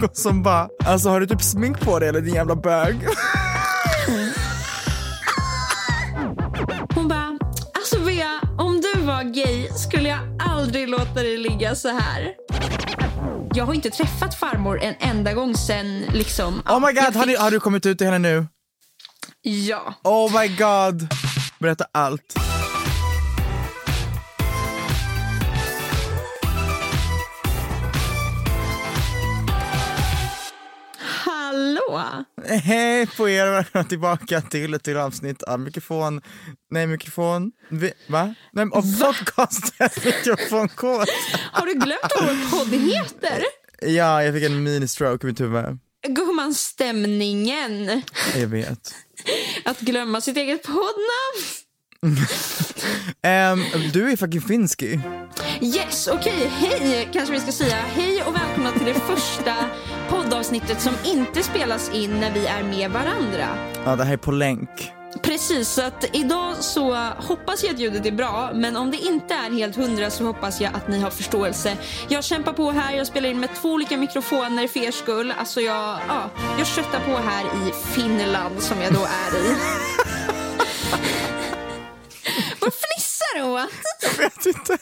någon som bara, alltså har du typ smink på dig eller din jävla bög? Hon bara, alltså Bea, om du var gay skulle jag aldrig låta dig ligga så här. Jag har inte träffat farmor en enda gång sen liksom... Oh my god, har, fick- du, har du kommit ut till henne nu? Ja. Oh my god. Berätta allt. Hallå? Hej på er och välkomna tillbaka till ett till avsnitt av mikrofon, nej mikrofon, vi, va? Nej, av podcasten mikrofonkod. Har du glömt vad vår podd heter? Ja, jag fick en mini-stroke i mitt huvud. Gumman, stämningen. Jag vet. Att glömma sitt eget poddnamn. Ehm, du är fucking finski. Yes, okej, hej kanske vi ska säga. Hej och välkomna till det första poddavsnittet som inte spelas in när vi är med varandra. Ja, det här är på länk. Precis, så att idag så hoppas jag att ljudet är bra, men om det inte är helt hundra så hoppas jag att ni har förståelse. Jag kämpar på här, jag spelar in med två olika mikrofoner för er skull. Alltså jag, ja, jag köttar på här i Finland som jag då är i. Vad fnissar du åt? Jag vet inte.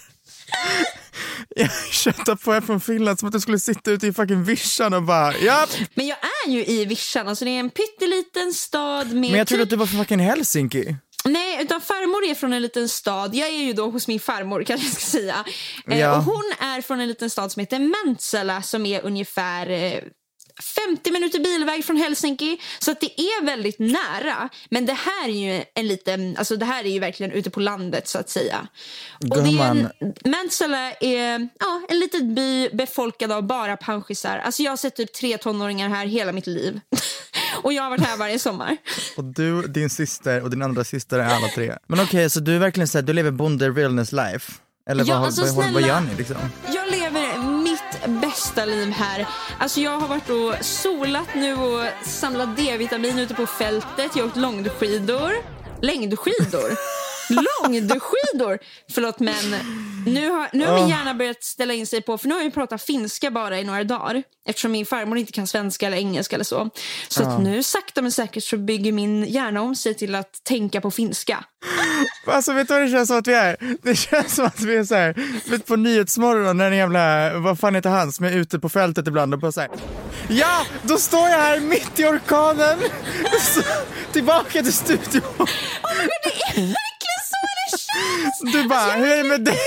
Jag köttade på er från Finland som att jag skulle sitta ute i fucking vischan och bara ja. Men jag är ju i Vischan, alltså det är en pytteliten stad med Men jag trodde typ att du var från fucking Helsinki. Nej, utan farmor är från en liten stad. Jag är ju då hos min farmor kanske jag ska säga. Eh, Ja. och hon är från en liten stad som heter Mäntsälä som är ungefär eh, 50 minuter bilväg från Helsinki. Så att det är väldigt nära. Men det här är ju en liten, alltså det här är ju verkligen ute på landet så att säga. Och det är en, Mäntsälä är ja, en liten by befolkad av bara panschisar. Alltså jag har sett typ tre tonåringar här hela mitt liv. och jag har varit här varje sommar. Och du, din syster och din andra syster är alla tre. Men okej, så du är verkligen såhär, du lever bonde realness life? Eller Ja, vad, alltså, vad, vad, vad snälla. gör ni liksom? Jag bästa liv här. Alltså jag har varit och solat nu och samlat D-vitamin ute på fältet. Jag har åkt långskidor. Längdskidor? Långdskidor! Förlåt men nu har, nu har min hjärna börjat ställa in sig på, för nu har jag pratat finska bara i några dagar. Eftersom min farmor inte kan svenska eller engelska eller så. Så att nu sakta men säkert så bygger min hjärna om sig till att tänka på finska. Alltså vet du vad det känns som att vi är? Det känns som att vi är såhär, vet på Nyhetsmorgon när den jävla, vad fan heter han som är ute på fältet ibland och bara såhär Ja, då står jag här mitt i orkanen, så, tillbaka till studion. Oh Det är verkligen så det känns! Du bara, hur är det med dig?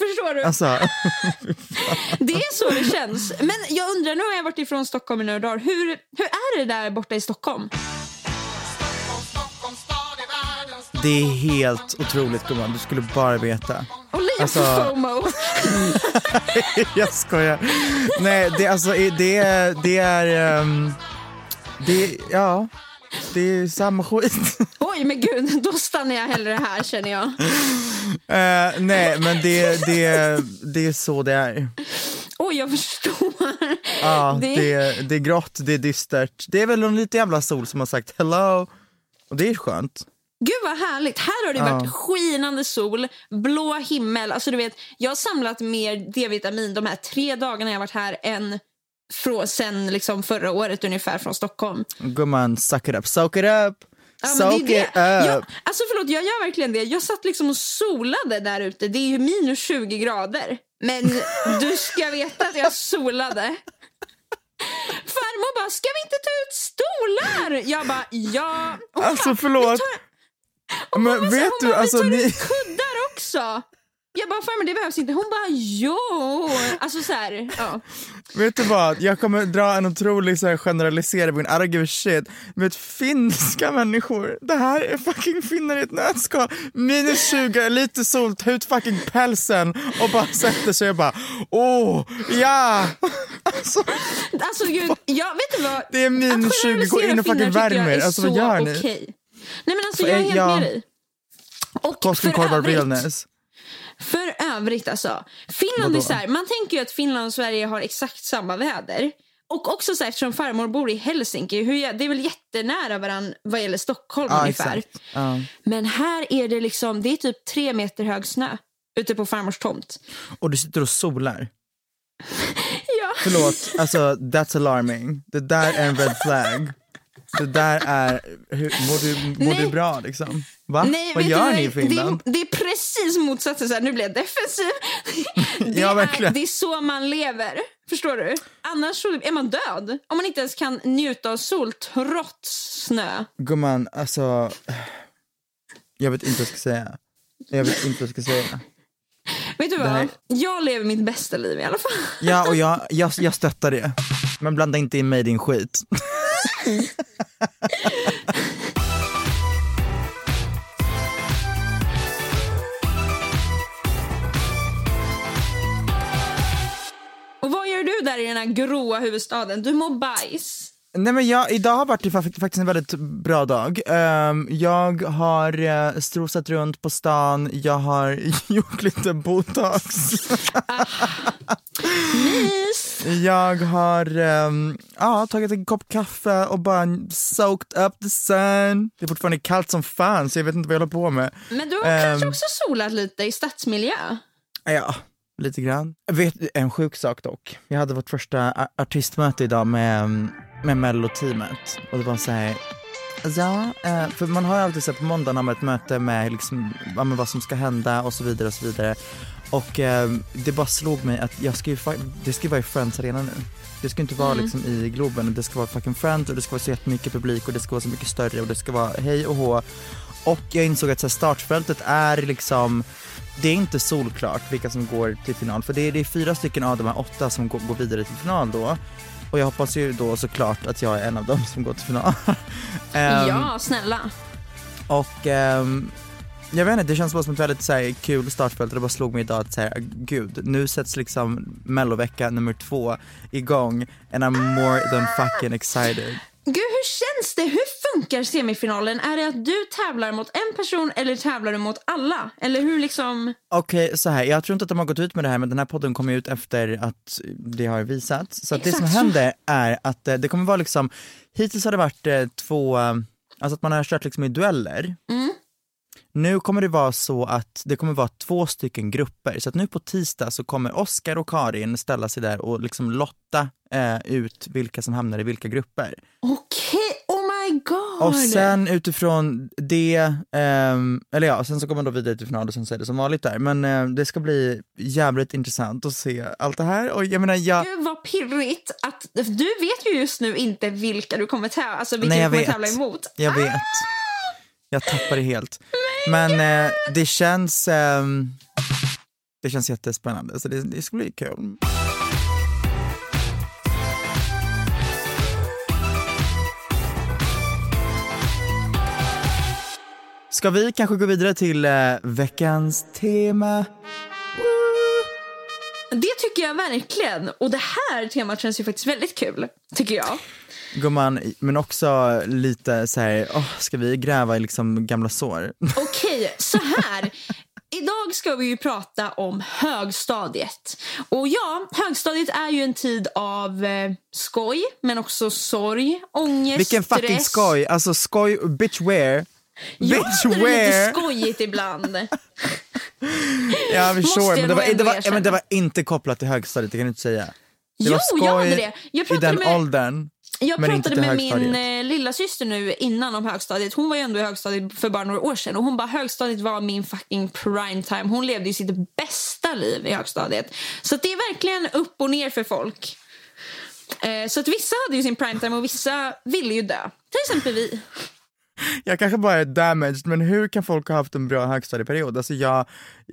Förstår du? Alltså, Det är så det känns. Men jag undrar, nu har jag varit ifrån Stockholm i några dagar. Hur, hur är det där borta i Stockholm? Det är helt otroligt gumman, du skulle bara veta. Och lite Alltså- FOMO. Jag skojar. Nej, det, alltså, det är, det är, ehm, det, ja, det är samma skit. Oj, men gud, då stannar jag hellre här känner jag. Eh, nej, men det, det, det är så det är. Oj, jag förstår. Ja, Det- det, det är grått, det är dystert. Det är väl någon lite jävla sol som har sagt hello. Och det är skönt. Gud vad härligt. Här har det Ja. varit skinande sol, blå himmel. Alltså du vet, jag har samlat mer D-vitamin de här tre dagarna jag har varit här än från, sen liksom förra året ungefär från Stockholm. Gumman, suck it up, soak it up. Ja, soak det it up. Jag, alltså förlåt, jag gör verkligen det. Jag satt liksom och solade där ute. Det är ju minus 20 grader. Men du ska veta att jag solade. Farmor bara, ska vi inte ta ut stolar? Jag bara, ja. Hon Alltså bara, förlåt. "Vi tar- Och Men vet hon du, bara, alltså ni... kuddar också. Jag bara, farmor det behövs inte. Hon bara, jo. Alltså så här, ja. Vet du vad, jag kommer dra en otrolig så här, generalisering, I don't give a shit. Vet finska människor, det här är fucking finnar i ett nötskal. Minus 20, lite sol, ta ut fucking pälsen och bara sätter sig och bara åh, ja! Alltså, Alltså gud, jag vet du vad? Det är minus Att 20, gå in och fucking värm er. Alltså, vad så gör ni? okej. Nej men alltså För- jag är helt ja. med dig. Och Koskenkorvar övrigt, realness. för övrigt alltså. Finland är Vadå? så här, man tänker ju att Finland och Sverige har exakt samma väder. Och också så här, eftersom farmor bor i Helsinki, hur, jag- det är väl jättenära varandra vad gäller Stockholm Ja, ungefär. Ja. Men här är det liksom, det är typ tre meter hög snö ute på farmors tomt. Och du sitter och solar. Ja. Förlåt, alltså that's alarming. Det där är en red flag. Det där är, hur, mår, du, mår Nej. du bra liksom? Va? Nej, vad gör du, ni i Finland? Det, det är precis motsatsen. Så här, nu blir jag defensiv. Det, Ja, är, det är så man lever. Förstår du? Annars så är man död. Om man inte ens kan njuta av sol trots snö. Gumman, alltså, jag vet inte vad jag ska säga. Jag vet inte vad jag ska säga. Vet du vad? här- Jag lever mitt bästa liv i alla fall. Ja, och jag, jag, jag stöttar det. Men blanda inte in mig i din skit. Och vad gör du där i den här gråa huvudstaden? Du mår bajs. Nej men jag, idag har varit fa- faktiskt en väldigt bra dag. Ehm, jag har uh, strosat runt på stan, jag har gjort lite botox. Mys. Jag har ja, tagit en kopp kaffe och bara soaked up the sun. Det är fortfarande kallt som fan så jag vet inte vad jag håller på med. Men du har Ehm. kanske också solat lite i stadsmiljö? Ja, lite grann. Vet, en sjuk sak dock. Jag hade vårt första artistmöte idag med, med mello-teamet och det var så här Ja, eh, för man har ju alltid sett på måndagen har man ett möte med, liksom, vad som ska hända och så vidare och så vidare. Och eh, det bara slog mig att jag ska ju, det ska ju vara i Friends Arena nu. Det ska inte vara liksom i Globen, det ska vara fucking Friends och det ska vara så jättemycket publik och det ska vara så mycket större och det ska vara hej och hå. Och jag insåg att så här, startfältet är liksom det är inte solklart vilka som går till final för det är, det är fyra stycken av de här åtta som går, går vidare till final då. Och jag hoppas ju då såklart att jag är en av dem som går till final. Ehm, ja, snälla. Och ehm, jag vet inte, det känns bara som ett väldigt så här, kul startfält och det bara slog mig idag att så här, gud, nu sätts liksom mellovecka nummer två igång and I'm more than fucking excited. Gud, hur känns det? Hur funkar semifinalen? Är det att du tävlar mot en person eller tävlar du mot alla? Eller hur liksom... Okej, så här, jag tror inte att de har gått ut med det här men den här podden kommer ut efter att det har visats. Så att det som händer är att eh, det kommer vara liksom, hittills har det varit eh, två, eh, alltså att man har kört liksom i dueller. Mm. Nu kommer det vara så att det kommer vara två stycken grupper. Så att nu på tisdag så kommer Oskar och Karin ställa sig där och liksom lotta eh, ut vilka som hamnar i vilka grupper. Okej, oh my god! Och sen utifrån det, ehm, eller ja, sen så kommer då vidare till final och sen så är det som vanligt där. Men eh, det ska bli jävligt intressant att se allt det här. Och jag menar, jag, Gud vad pirrigt att du vet ju just nu inte vilka du kommer tävla, alltså vilka Nej, du kommer vet. tävla emot. jag vet. Jag tappar det helt. Men eh, det känns, ehm, det känns jättespännande så det, det ska bli kul. Ska vi kanske gå vidare till eh, veckans tema? Det tycker jag verkligen. Och det här temat känns ju faktiskt väldigt kul, tycker jag. Gumman, men också lite så här, åh, ska vi gräva i liksom gamla sår? Okej, så här. Idag ska vi ju prata om högstadiet. Och ja, högstadiet är ju en tid av eh, skoj, men också sorg, ångest, Vilken fucking stress. skoj. Alltså skoj, bitch where? Ja, Bitch det är lite where? skojigt ibland. Ja, Måste sure. Men det, var, det, var, ja, men det var inte kopplat till högstadiet, det kan du inte säga. Det jo, var skoj jag hade det. Jag i den med, åldern. Jag men pratade med min eh, lilla syster nu innan om högstadiet. Hon var ju ändå i högstadiet för bara några år sedan. Och hon bara högstadiet var min fucking prime time. Hon levde ju sitt bästa liv i högstadiet. Så det är verkligen upp och ner för folk. Eh, så att vissa hade ju sin prime time och vissa ville ju dö. Till exempel vi. Jag kanske bara är damaged, men hur kan folk ha haft en bra högstadieperiod? Alltså jag,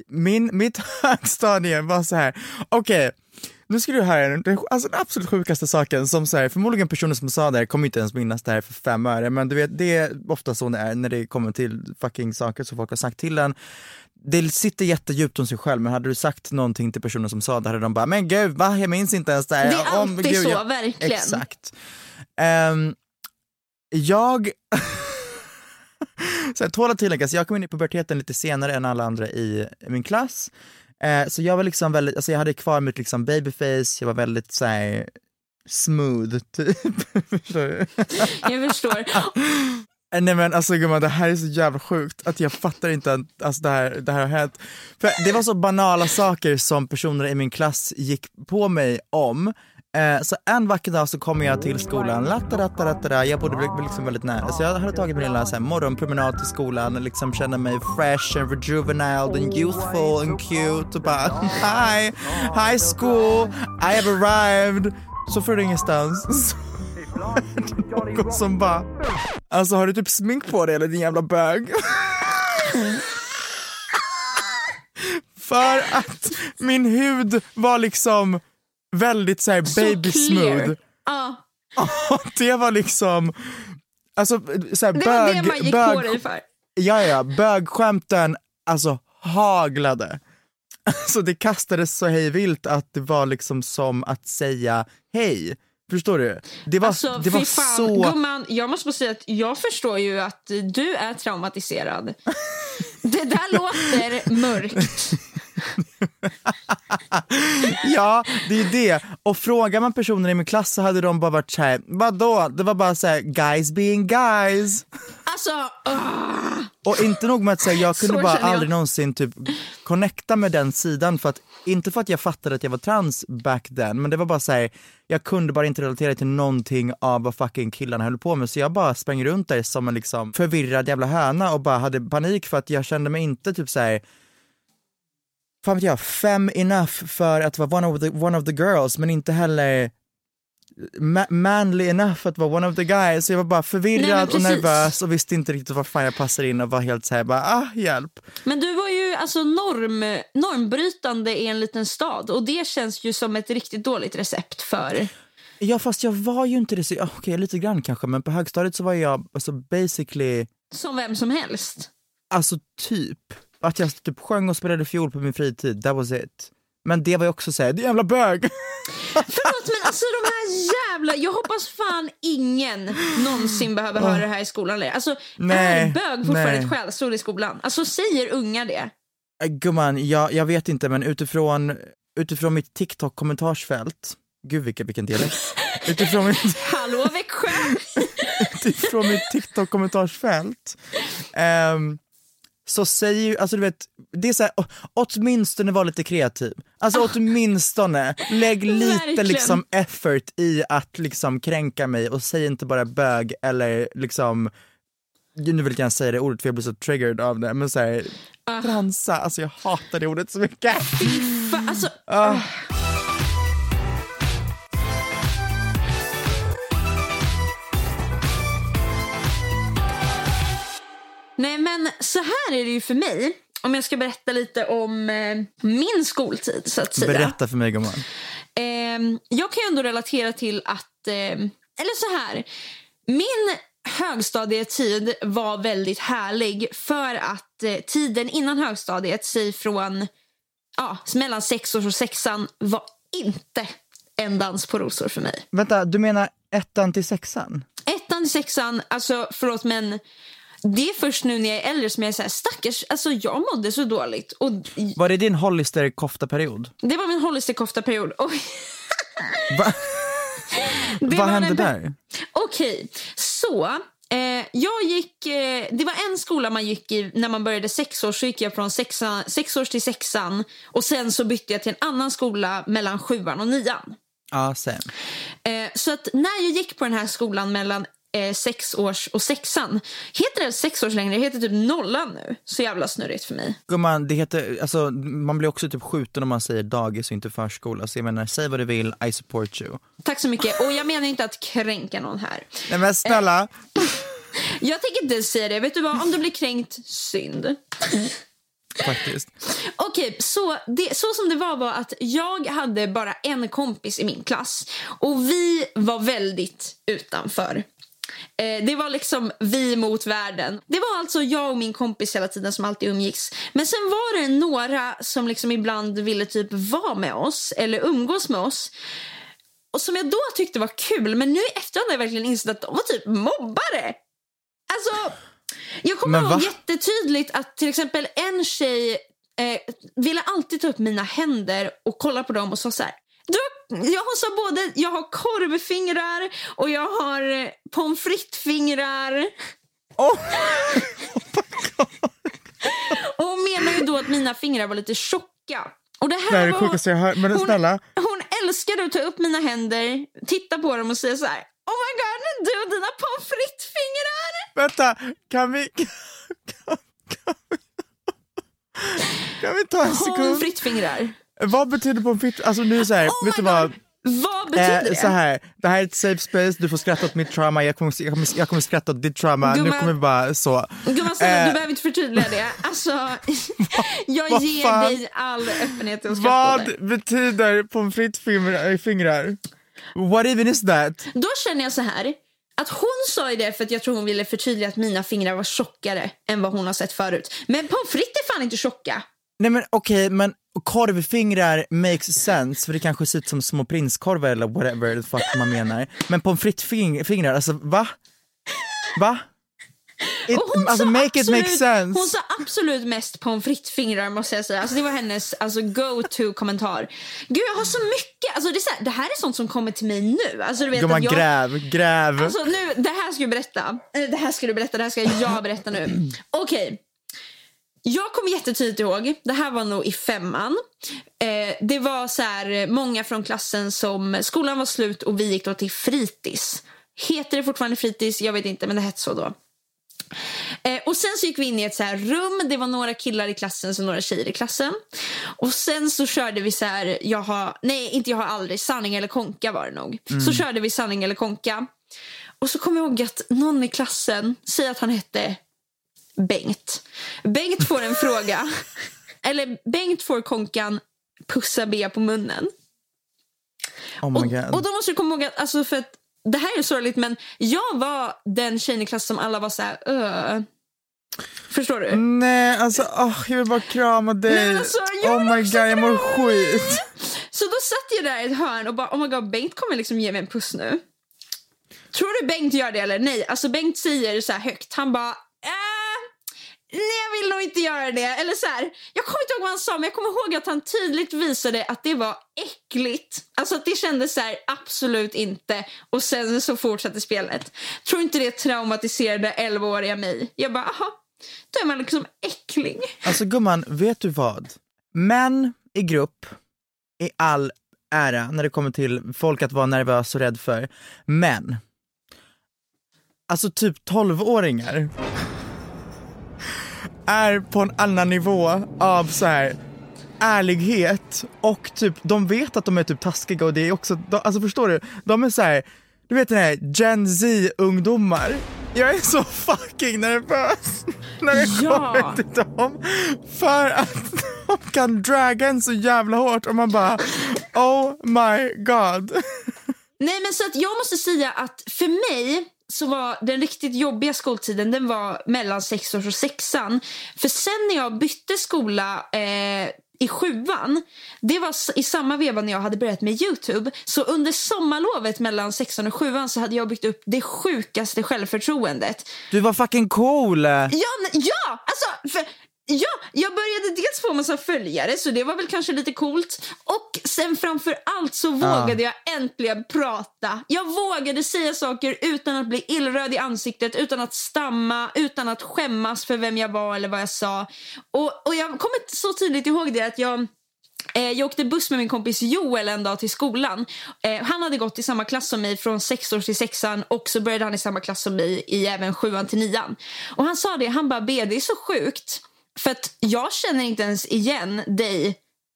min, mitt högstadie var så här. okej, nu ska du höra den, alltså den absolut sjukaste saken som så här, förmodligen personer som sa det här kommer inte ens minnas det här för fem öre, men du vet det är ofta så det är när det kommer till fucking saker som folk har sagt till en. Det sitter jättedjupt hos sig själv, men hade du sagt någonting till personer som sa det hade de bara, men gud va, jag minns inte ens det här. Det är Om- alltid gud, så, jag- verkligen. Exakt. Ehm, jag så här, tål att tilläggas, jag kom in i puberteten lite senare än alla andra i min klass. Eh, så jag var liksom väldigt, alltså jag hade kvar mitt liksom babyface, jag var väldigt så här, smooth typ. Förstår du? Jag förstår. Eh, Nej men alltså gumman, det här är så jävla sjukt att jag fattar inte att alltså, det, här, det här har hänt. För det var så banala saker som personer i min klass gick på mig om. Eh, så en vacker dag så kommer jag till skolan, lattarataratara, jag bodde liksom väldigt nära. Så jag hade tagit min lilla så här, morgonpromenad till skolan och liksom kände mig fresh and rejuvenated and youthful and cute och bara hi, hi school, I have arrived. Så från ingenstans någon som bara Alltså har du typ smink på dig eller din jävla bög? För att min hud var liksom väldigt Så baby clear. smooth. Och det var liksom, alltså såhär det var bög, det man gick på bög, dig för. ja ja, bögskämten alltså haglade. Alltså det kastades så hej vilt att det var liksom som att säga hej. Förstår du? Det var, Alltså, det var fan, så... Gumman, jag måste bara säga att jag förstår ju att du är traumatiserad. Det där låter mörkt. Ja, det är det. Och frågar man personer i min klass så hade de bara varit såhär, vadå? Det var bara såhär, guys being guys. Alltså, ah. Och inte nog med att säga, jag kunde Så bara jag. aldrig någonsin typ connecta med den sidan för att, inte för att jag fattade att jag var trans back then, men det var bara såhär, jag kunde bara inte relatera till någonting av vad fucking killarna höll på med så jag bara sprang runt där som en liksom förvirrad jävla höna och bara hade panik för att jag kände mig inte typ såhär fan vet jag, fem enough för att vara one of the, one of the girls men inte heller ma- manly enough att vara one of the guys. Så jag var bara Nej, förvirrad och precis. nervös och visste inte riktigt var fan jag passade in och var helt såhär bara ah hjälp. Men du var ju alltså norm, normbrytande i en liten stad och det känns ju som ett riktigt dåligt recept för... Ja fast jag var ju inte det så, okej lite grann kanske men på högstadiet så var jag alltså basically, Som vem som helst. alltså typ, att jag typ sjöng och spelade fiol på min fritid, that was it. Men det var ju också såhär, det är jävla bög! Förlåt men alltså de här jävla... Jag hoppas fan ingen någonsin behöver höra det här i skolan längre. Alltså Nej, är bög fortfarande nej. ett skällsord i skolan? Alltså säger unga det? Äh, Gumman, jag, jag vet inte men utifrån, utifrån mitt TikTok-kommentarsfält, gud vilken, vilken dialekt. utifrån mitt, Hallå Växjö! utifrån mitt TikTok-kommentarsfält ehm, så säger ju, alltså du vet, det är såhär, åtminstone var lite kreativ. Alltså åtminstone, lägg lite Verkligen. liksom effort i att liksom kränka mig och säg inte bara bög eller liksom, nu vill jag inte säga det ordet för jag blir så triggered av det, men såhär, transa, alltså jag hatar det ordet så mycket. Fa, alltså, Ah. Nej men så här är det ju för mig. Om jag ska berätta lite om eh, min skoltid så att säga. Berätta för mig gumman. Ehm, jag kan ju ändå relatera till att, ehm, eller så här. Min högstadietid var väldigt härlig för att eh, tiden innan högstadiet, säg från ja, mellan sex år och sexan, var inte en dans på rosor för mig. Vänta, du menar ettan till sexan? Ettan till sexan, alltså förlåt men Det är först nu när jag är äldre som jag är så här, stackars, alltså jag mådde så dåligt. Och Var det din Hollister kofta-period? det var min Hollister-kofta-period. Det Vad hände den- där? Okej, så eh, jag gick, eh, det var en skola man gick i när man började sex år så gick jag från sexan, sex års till sexan och sen så bytte jag till en annan skola mellan sjuan och nian. Ja, same. Eh, så att när jag gick på den här skolan mellan eh, sex års och sexan, heter det sex års längre? Det heter typ nollan nu. Så jävla snurrigt för mig. Gumman, det heter, alltså, man blir också typ skjuten om man säger dagis och inte förskola. Så jag menar, säg vad du vill, I support you. Tack så mycket. Och jag menar inte att kränka någon här. Nej men snälla, Jag tänker inte säga det. Vet du vad? Om du blir kränkt, synd. faktiskt. Okej, så, det, så som det var var att jag hade bara en kompis i min klass och vi var väldigt utanför. Eh, det var liksom vi mot världen. Det var alltså jag och min kompis hela tiden som alltid umgicks. Men sen var det några som liksom ibland ville typ vara med oss eller umgås med oss. Och som jag då tyckte var kul, men nu i efterhand har jag verkligen insett att de var typ mobbare. Alltså, jag kommer ihåg jättetydligt att till exempel en tjej eh, ville alltid ta upp mina händer och kolla på dem och sa så här. Du, har- jag har så både, jag har korvfingrar och jag har eh, pommes frites-fingrar. Oh. Och hon menar ju då att mina fingrar var lite tjocka. Och det här Det är det var, sjukaste jag hört, men hon, snälla. hon älskade att ta upp mina händer, titta på dem och säga så här. Oh my god, du och dina pommes frites-fingrar! Vänta, kan vi... Kan, kan, vi, kan vi ta en Pommes sekund? frites-fingrar. Vad betyder pommes frites? Alltså nu så här, Oh vet du vad? Vad betyder Eh, det? så här, det här är ett safe space, du får skratta åt mitt trauma, jag kommer, jag kommer, jag kommer skratta åt ditt trauma, nu Gumman. kommer vi bara så. Gumman, Eh, du behöver inte förtydliga det. Alltså, jag ger fan? dig all öppenhet och. Vad betyder pommes frites-fingrar? fingrar? What even is that? Då känner jag så här. Att hon sa ju det för att jag tror hon ville förtydliga att mina fingrar var tjockare än vad hon har sett förut. Men pommes frites är fan inte tjocka. Nej men okej, men korvfingrar makes sense för det kanske ser ut som små prinskorvar eller whatever the fuck man menar. Men pommes frites-fingrar, alltså va? Va? It, Och hon alltså sa make it make absolut- sense. Hon sa absolut mest pommes frites-fingrar måste jag säga. Alltså, det var hennes alltså, go-to-kommentar. Gud jag har så mycket, alltså, det, är så här, det här är sånt som kommer till mig nu. Alltså, du vet Gumman att jag... gräv, gräv. Alltså nu, det här ska du berätta. Eh, Det här ska du berätta, det här ska jag berätta nu. Okej. Jag kommer jättetydligt ihåg, det här var nog i femman. Eh, det var så här, eh, många från klassen som, skolan var slut och vi gick då till fritids. Heter det fortfarande fritids? Jag vet inte, men det hette så då. Eh, och sen så gick vi in i ett så rum. Det var några killar i klassen och några tjejer i klassen. Och sen så körde vi så här, jag har, nej inte jag har aldrig, sanning eller konka var det nog. Så körde vi sanning eller konka. Och så kommer jag ihåg att någon i klassen, säger att han hette Bengt. Bengt får en fråga. Eller Bengt får konkan pussa Bea på munnen. Oh my Och, god. och då måste du komma ihåg att, alltså för att det här är sorgligt men jag var den tjejen i klassen som alla var så här, "Öh." Förstår du? Nej, alltså åh, jag vill bara krama dig. Nej, alltså, oh my god, jag mår skit. Så då satt jag där i ett hörn och bara oh my god Bengt kommer liksom ge mig en puss nu. Tror du Bengt gör det eller nej? Alltså Bengt säger så här högt, han bara nej jag vill nog inte göra det. Eller så här, jag kommer inte ihåg vad han sa men jag kommer ihåg att han tydligt visade att det var äckligt. Alltså att det kändes så här absolut inte och sen så fortsatte spelet. Tror inte det traumatiserade 11-åriga mig. Jag bara aha, då är man liksom äcklig. Alltså gumman, vet du vad? Män i grupp i all ära när det kommer till folk att vara nervös och rädd för. Men, alltså typ 12-åringar är på en annan nivå av så här ärlighet och typ de vet att de är typ taskiga och det är också, de, alltså förstår du? De är så här, du vet den här Gen Z-ungdomar. Jag är så fucking nervös när det Ja. kommer till dem. För att de kan draga en så jävla hårt och man bara oh my god. Nej men så att jag måste säga att för mig, så var den riktigt jobbiga skoltiden den var mellan sexårs och sexan. För sen när jag bytte skola eh, i sjuan, det var i samma veva när jag hade börjat med Youtube. Så under sommarlovet mellan sexan och sjuan så hade jag byggt upp det sjukaste självförtroendet. Du var fucking cool! Ja, ja alltså, för Ja, jag började dels få massa följare så det var väl kanske lite coolt. Och sen framför allt så vågade jag äntligen prata. Jag vågade säga saker utan att bli illröd i ansiktet, utan att stamma, utan att skämmas för vem jag var eller vad jag sa. Och, och jag kommer så tydligt ihåg det att jag eh, jag åkte buss med min kompis Joel en dag till skolan. Eh, han hade gått i samma klass som mig från sexårs till sexan och så började han i samma klass som mig i även sjuan till nian. Och han sa det, han bara B, det är så sjukt för att jag känner inte ens igen dig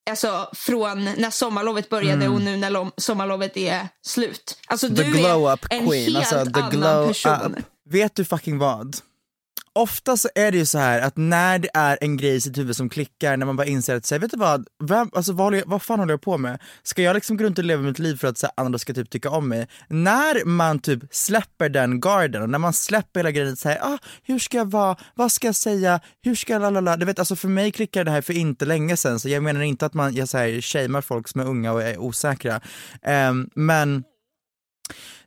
alltså, från när sommarlovet började mm. och nu när sommarlovet är slut. Alltså, the du glow är up en queen. helt alltså, the annan glow person. Up. Vet du fucking vad? Ofta så är det ju så här att när det är en grej i sitt huvud som klickar, när man bara inser att, säga, vet du vad, Vem, alltså, vad, jag, vad fan håller jag på med? Ska jag liksom gå runt och leva mitt liv för att så här, andra ska typ tycka om mig? När man typ släpper den garden och när man släpper hela grejen, så här, ah, hur ska jag vara, vad ska jag säga, hur ska jag lalala, du vet alltså för mig klickar det här för inte länge sedan, så jag menar inte att man, jag säger shamear folk som är unga och är osäkra, um, men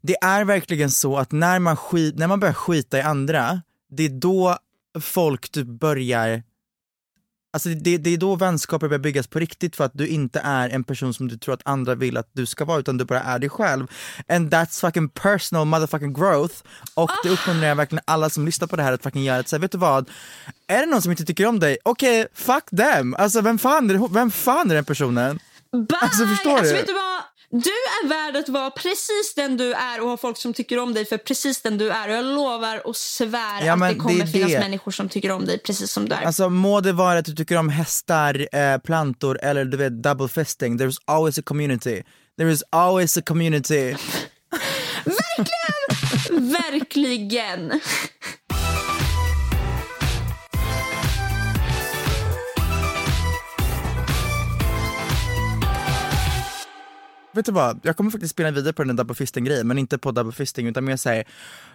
det är verkligen så att när man, skit, när man börjar skita i andra, det är då folk typ börjar Alltså det, det är då vänskaper börjar byggas på riktigt för att du inte är en person som du tror att andra vill att du ska vara utan du bara är dig själv. And that's fucking personal motherfucking growth. Och det uppmuntrar jag verkligen alla som lyssnar på det här att fucking göra. Så vet du vad? Är det någon som inte tycker om dig, okej, okay, fuck them. Alltså vem fan är, det, vem fan är den personen? Bye! Alltså förstår alltså, du? Vet du vad? Du är värd att vara precis den du är och ha folk som tycker om dig för precis den du är. Och jag lovar och svär ja, att det kommer det finnas det. människor som tycker om dig precis som du är. Alltså må det vara att du tycker om hästar, eh, plantor eller du vet double fisting. There's always a community. There is always a community. Verkligen! Verkligen. Vet du vad, jag kommer faktiskt spela vidare på den där double fisting grejen, men inte på double fisting utan mer såhär,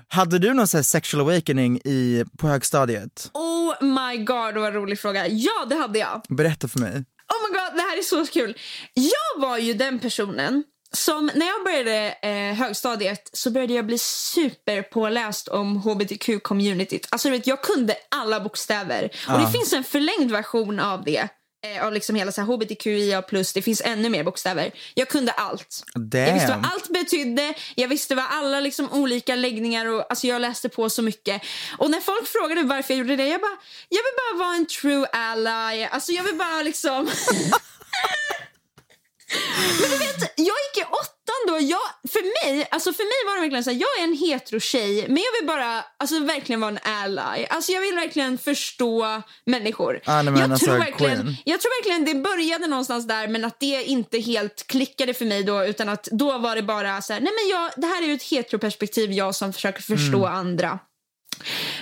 hade du någon sån sexual awakening i, på högstadiet? Oh my god, vad rolig fråga. Ja, det hade jag. Berätta för mig. Oh my god, det här är så kul. Jag var ju den personen som när jag började eh, högstadiet så började jag bli superpåläst om hbtq-communityt. Alltså vet, jag kunde alla bokstäver. Ah. Och det finns en förlängd version av det eh, av liksom hela så här hbtqia+, det finns ännu mer bokstäver. Jag kunde allt. Damn. Jag visste vad allt betydde, jag visste vad alla liksom olika läggningar och alltså jag läste på så mycket. Och när folk frågade varför jag gjorde det, jag bara, jag vill bara vara en true ally. Alltså jag vill bara liksom Men du vet, jag gick i åttan då. Jag, för, mig, alltså för mig var det verkligen så här, jag är en hetero tjej men jag vill bara alltså, verkligen vara en ally. Alltså jag vill verkligen förstå människor. Ah, nej, jag, tror verkligen, jag tror verkligen det började någonstans där men att det inte helt klickade för mig då utan att då var det bara så här, nej men jag, det här är ju ett heteroperspektiv jag som försöker förstå mm. andra.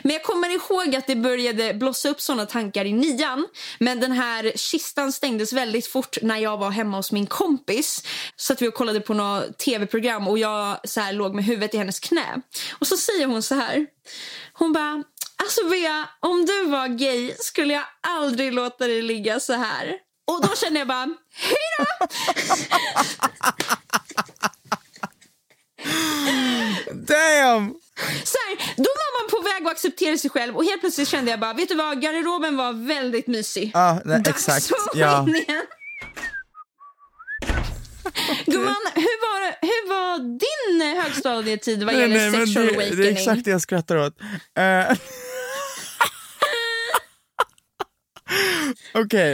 Men jag kommer ihåg att det började blossa upp såna tankar i nian. Men den här kistan stängdes väldigt fort när jag var hemma hos min kompis. Så att vi kollade på något tv-program och jag så här, låg med huvudet i hennes knä. Och så säger hon så här. Hon bara, alltså Bea, om du var gay skulle jag aldrig låta dig ligga så här. Och då känner jag bara, hejdå! Damn! Så här, då var man på väg att acceptera sig själv och helt plötsligt kände jag bara, vet du vad, garderoben var väldigt mysig. Ja, nej, exakt. Ja. Gumman, hur var, hur var din högstadietid vad gäller nej, sexual det, awakening? Det är exakt det jag skrattar åt. Uh, Okej, okay.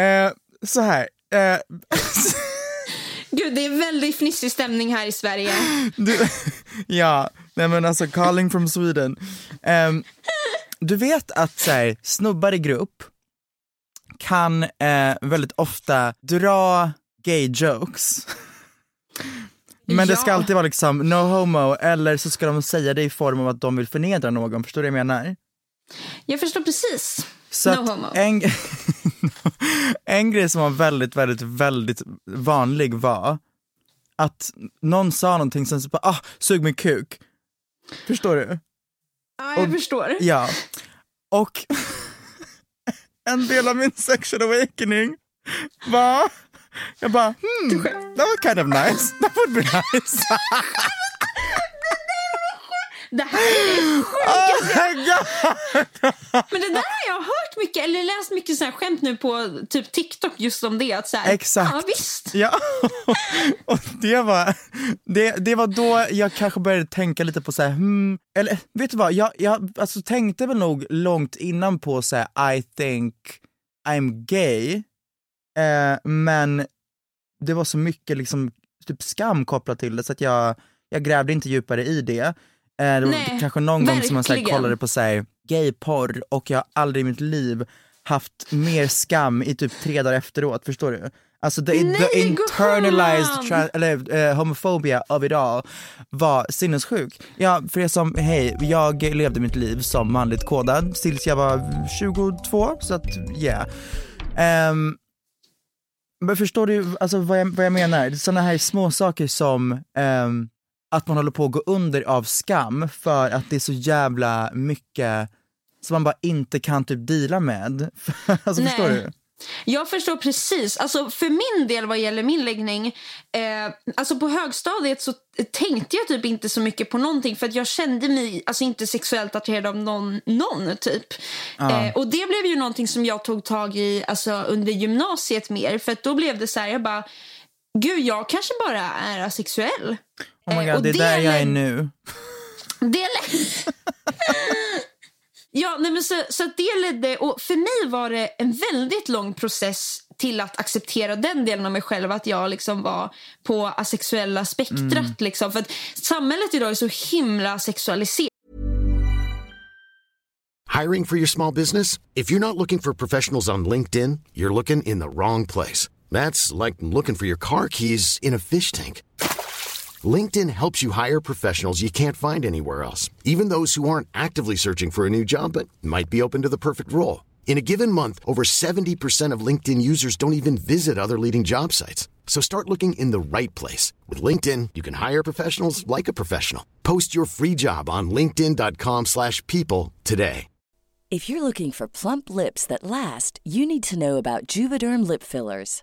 uh, eh, så här. Uh, Gud, det är väldigt fnissig stämning här i Sverige. Du, ja, nej men alltså calling from Sweden. Um, du vet att så här, snubbar i grupp kan eh, väldigt ofta dra gay jokes. Men ja. det ska alltid vara liksom no homo eller så ska de säga det i form av att de vill förnedra någon, förstår du vad jag menar? Jag förstår precis. Så no homo. En, en grej som var väldigt, väldigt, väldigt vanlig var att någon sa någonting som så bara, ah, sug min kuk. Förstår du? Ja, jag Och- förstår. Ja. Och en del av min sexual awakening var, jag bara hmm, that was kind of nice, that would be nice. Det här är Oh my God. Men det där har jag hört mycket, eller läst mycket så här skämt nu på typ TikTok just om det. Att så här, Exakt. Ja, visst. Ja, och det var, det, det var då jag kanske började tänka lite på så här, hmm, eller vet du vad, jag, jag alltså, tänkte väl nog långt innan på så här, I think I'm gay, eh, men det var så mycket liksom, typ skam kopplat till det så att jag, jag grävde inte djupare i det. Eh, det var Nej, kanske någon gång som man så här, verkligen. kollade på så här, gayporr och jag har aldrig i mitt liv haft mer skam i typ tre dagar efteråt, förstår du? Alltså the, Nej, the internalized gumman! tra- eller, eh, homophobia of it all var sinnessjuk. Ja, för er som, hej, jag levde mitt liv som manligt kodad tills jag var 22, så att yeah. Ehm, men förstår du alltså, vad, jag, vad jag menar? Sådana här små saker som ehm, att man håller på att gå under av skam för att det är så jävla mycket som man bara inte kan typ deala med. alltså Nej. förstår du? Jag förstår precis. Alltså, för min del vad gäller min läggning, eh, alltså på högstadiet så tänkte jag typ inte så mycket på någonting för att jag kände mig alltså, inte sexuellt attraherad av någon, någon typ. Eh, och det blev ju någonting som jag tog tag i alltså, under gymnasiet mer för då blev det så här, jag bara, gud jag kanske bara är asexuell. Oh my Eh, god, och det är där jag är nu. Det ja, nej men så, så det ledde, och för mig var det en väldigt lång process till att acceptera den delen av mig själv, att jag liksom var på asexuella spektrat. Liksom. För att samhället idag är så himla sexualiserat. Hiring for your small business? If you're not looking for professionals on LinkedIn, you're looking in the wrong place. That's like looking for your car keys in a fish tank. LinkedIn helps you hire professionals you can't find anywhere else, even those who aren't actively searching for a new job but might be open to the perfect role. In a given month, over 70% of LinkedIn users don't even visit other leading job sites. So start looking in the right place. With LinkedIn, you can hire professionals like a professional. Post your free job on linkedin.com/people slash people today. If you're looking for plump lips that last, you need to know about Juvederm lip fillers.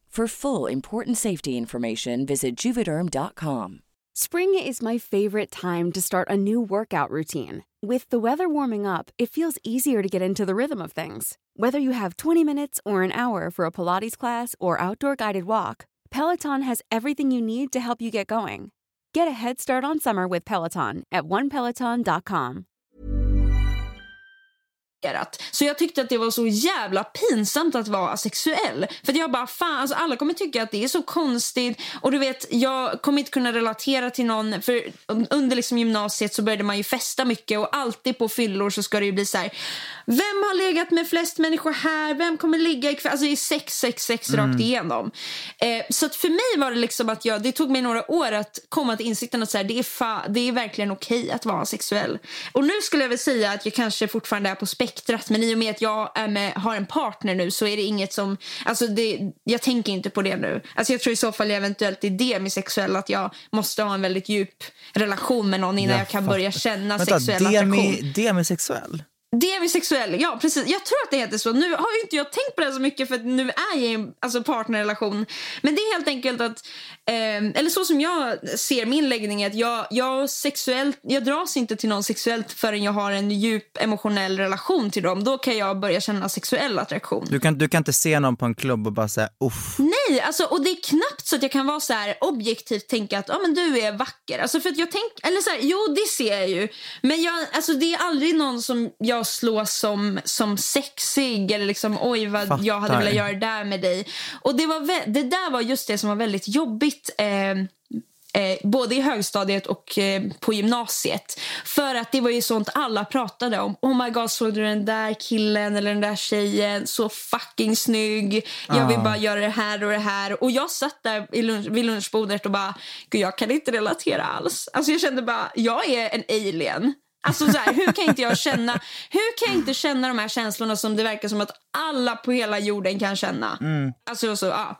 For full important safety information, visit juvederm.com. Spring is my favorite time to start a new workout routine. With the weather warming up, it feels easier to get into the rhythm of things. Whether you have 20 minutes or an hour for a Pilates class or outdoor guided walk, Peloton has everything you need to help you get going. Get a head start on summer with Peloton at onepeloton.com. Så jag tyckte att det var så jävla pinsamt att vara asexuell. För jag bara, fan, alltså alla kommer tycka att det är så konstigt. Och du vet, jag kommer inte kunna relatera till någon. För under liksom gymnasiet så började man ju festa mycket. Och alltid på fyllor så ska det ju bli så här. Vem har legat med flest människor här? Vem kommer ligga ikväll? Alltså det är sex, sex, sex rakt igenom. Eh, så att för mig var det liksom att jag, det tog mig några år att komma till insikten att så här, det, är fa, det är verkligen okej att vara sexuell. Och nu skulle jag väl säga att jag kanske fortfarande är på spektrat. Men i och med att jag är med, har en partner nu så är det inget som, alltså det, jag tänker inte på det nu. Alltså jag tror i så fall eventuellt är det med sexuell att jag måste ha en väldigt djup relation med någon innan jag, kan fattar. börja känna Vänta, sexuell det attraktion. med, det med sexuell? Demisexuell, ja precis. Jag tror att det heter så. Nu har ju inte jag tänkt på det så mycket för att nu är jag i en alltså, partnerrelation. Men det är helt enkelt att, eh, eller så som jag ser min läggning är att jag, jag, sexuellt, jag dras inte till någon sexuellt förrän jag har en djup emotionell relation till dem. Då kan jag börja känna sexuell attraktion. Du kan, du kan inte se någon på en klubb och bara säga uff. Nej, alltså, och det är knappt så att jag kan vara så här objektivt tänka att ah, men du är vacker. Alltså, för att jag tänk, eller så här, jo, det ser jag ju. Men jag, alltså, det är aldrig någon som jag slår som, som sexig eller liksom oj vad Fattar. jag hade velat göra det där med dig. Och det, var det där var just det som var väldigt jobbigt. Eh, Eh, både i högstadiet och eh, på gymnasiet. För att det var ju sånt alla pratade om. Oh my god, såg du den där killen eller den där tjejen? Så fucking snygg. Jag vill bara göra det här och det här. Och jag satt där i lunch, vid lunchbordet och bara, gud jag kan inte relatera alls. Alltså jag kände bara, jag är en alien. Alltså så här, hur kan inte jag känna Hur kan jag inte känna de här känslorna som det verkar som att alla på hela jorden kan känna? Alltså så, ja.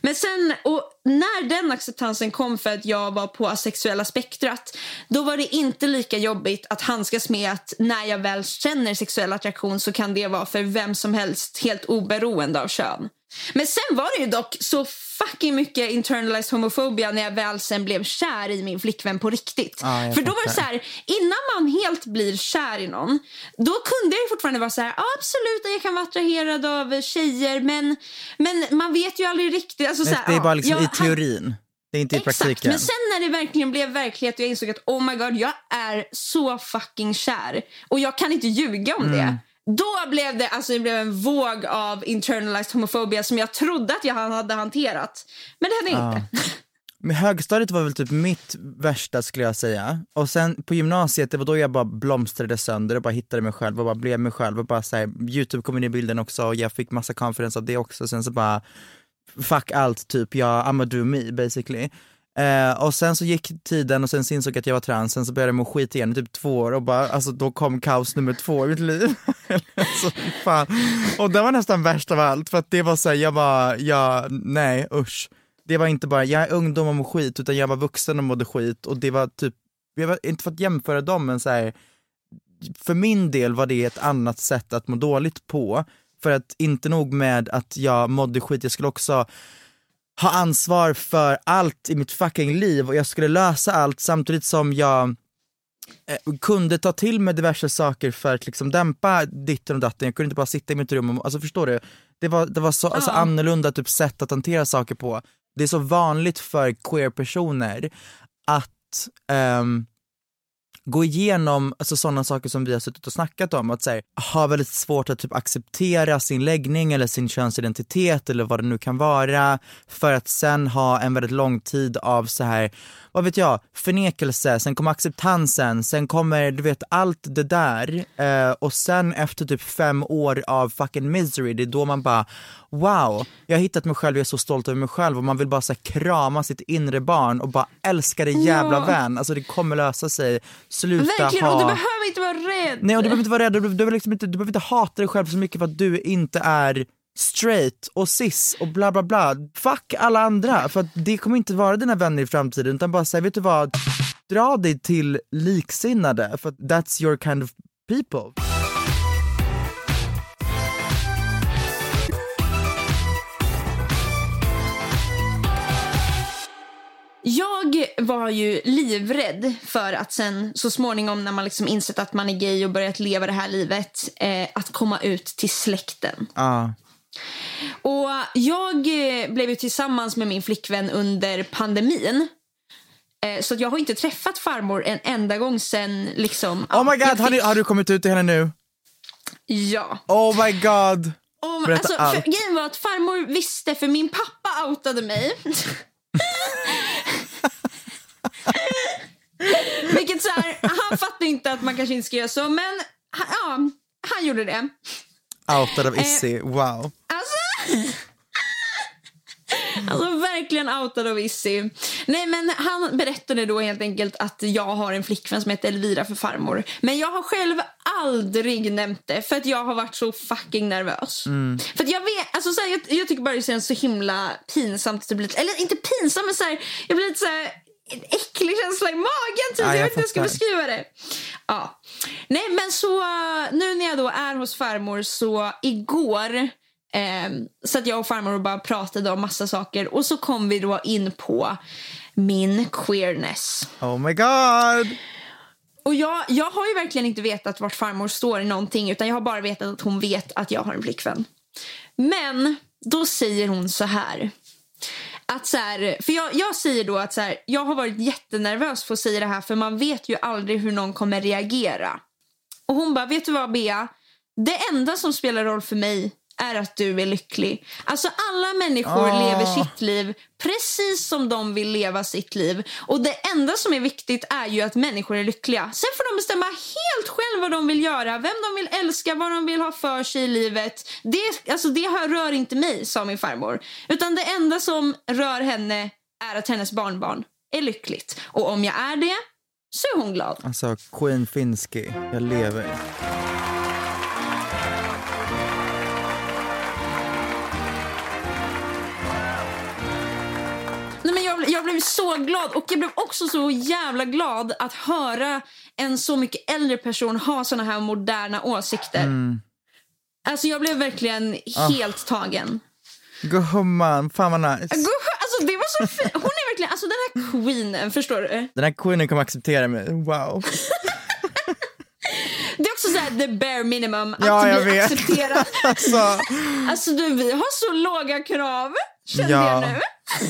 Men sen, och när den acceptansen kom för att jag var på asexuella spektrat då var det inte lika jobbigt att handskas med att när jag väl känner sexuell attraktion så kan det vara för vem som helst helt oberoende av kön. Men sen var det ju dock så fucking mycket internalized homofobia när jag väl sen blev kär i min flickvän på riktigt. Jag För då var det så här, innan man helt blir kär i någon, då kunde jag fortfarande vara så här, ja, absolut jag kan vara attraherad av tjejer, men, men man vet ju aldrig riktigt. Alltså, så här, det är bara liksom jag- i teorin. Det är inte i Exakt, praktiken. men sen när det verkligen blev verklighet och jag insåg att oh my god, jag är så fucking kär och jag kan inte ljuga om Mm. det. Då blev det, alltså det blev en våg av internalized homofobia som jag trodde att jag hade hanterat. Men det hade jag inte. Men högstadiet var väl typ mitt värsta skulle jag säga. Och sen på gymnasiet, det var då jag bara blomstrade sönder och bara hittade mig själv och bara blev mig själv och bara såhär, youtube kom in i bilden också och jag fick massa confidence av det också. Sen så bara, fuck allt typ, jag, I'm a do me basically. Eh, och sen så gick tiden och sen så insåg jag att jag var trans, sen så började jag må skit igen i typ två år och bara, alltså då kom kaos nummer två i mitt liv. alltså, fan. Och det var nästan värst av allt för att det var såhär, jag bara, ja, nej usch. Det var inte bara, jag är ungdom och mår skit, utan jag var vuxen och mådde skit och det var typ, jag var inte för att jämföra dem men så här, för min del var det ett annat sätt att må dåligt på. För att inte nog med att jag mådde skit, jag skulle också ha ansvar för allt i mitt fucking liv och jag skulle lösa allt samtidigt som jag eh, kunde ta till mig diverse saker för att liksom dämpa ditten och datten. Jag kunde inte bara sitta i mitt rum och, alltså förstår du? Det var, det var så alltså, annorlunda typ sätt att hantera saker på. Det är så vanligt för queer-personer att ehm, gå igenom alltså, sådana saker som vi har suttit och snackat om, att här, ha väldigt svårt att typ, acceptera sin läggning eller sin könsidentitet eller vad det nu kan vara för att sen ha en väldigt lång tid av så här, vad vet jag, förnekelse, sen kommer acceptansen, sen kommer du vet allt det där eh, och sen efter typ fem år av fucking misery, det är då man bara wow, jag har hittat mig själv, jag är så stolt över mig själv och man vill bara så krama sitt inre barn och bara älska det jävla Ja. vän, alltså det kommer lösa sig, sluta Verkligen, ha och du behöver inte vara rädd. Nej och du behöver inte vara rädd, du, du, behöver liksom inte, du behöver inte hata dig själv så mycket för att du inte är straight och cis och bla bla bla. Fuck alla andra, för att det kommer inte vara dina vänner i framtiden utan bara säga, vet du vad, dra dig till liksinnade för att that's your kind of people. Jag var ju livrädd för att sen så småningom när man liksom insett att man är gay och börjat leva det här livet, eh, att komma ut till släkten. Ja. Och jag eh, blev ju tillsammans med min flickvän under pandemin. Eh, så jag har inte träffat farmor en enda gång sen liksom... Oh my god, har, fick- ni, har du kommit ut till henne nu? Ja. Oh my god! Om, Berätta alltså, allt. grejen var att farmor visste, för min pappa outade mig. Vilket så här, han fattade inte att man kanske inte ska göra så, men ja, han gjorde det. Outad av Issy, wow. Alltså, alltså verkligen outad av Issy. Nej men han berättade då helt enkelt att jag har en flickvän som heter Elvira för farmor. Men jag har själv aldrig nämnt det för att jag har varit så fucking nervös. För att jag vet, alltså så här, jag, jag tycker bara det känns så himla pinsamt. blir- Eller inte pinsamt men så här, jag blir lite så här en äcklig känsla i magen. Typ. Ja, jag jag vet inte hur jag ska beskriva det. Ja. Nej, men så nu när jag då är hos farmor så igår eh, så att jag och farmor och bara pratade om massa saker och så kom vi då in på min queerness. Oh my god! Och jag, jag har ju verkligen inte vetat vart farmor står i någonting utan jag har bara vetat att hon vet att jag har en flickvän. Men då säger hon så här. Att så här, för jag, jag säger då att så här, jag har varit jättenervös för att säga det här för man vet ju aldrig hur någon kommer reagera. Och hon bara, vet du vad Bea? Det enda som spelar roll för mig är att du är lycklig. Alltså alla människor Ah. lever sitt liv precis som de vill leva sitt liv. Och det enda som är viktigt är ju att människor är lyckliga. Sen får de bestämma helt själv vad de vill göra, vem de vill älska, vad de vill ha för sig i livet. Det, alltså det här rör inte mig, sa min farmor. Utan det enda som rör henne är att hennes barnbarn är lyckligt. Och om jag är det så är hon glad. Alltså Queen Finsky, jag lever. Jag, blev så glad och jag blev också så jävla glad att höra en så mycket äldre person ha såna här moderna åsikter. Alltså jag blev verkligen helt tagen. Gumman, fan vad nice. Gud, Alltså det var så fint. Hon är verkligen, alltså den här queenen, förstår du? Den här queenen kommer acceptera mig, wow. Det är också så här the bare minimum att Ja, jag bli vet. accepterad. Alltså, Alltså du, vi har så låga krav, känner Ja. jag nu.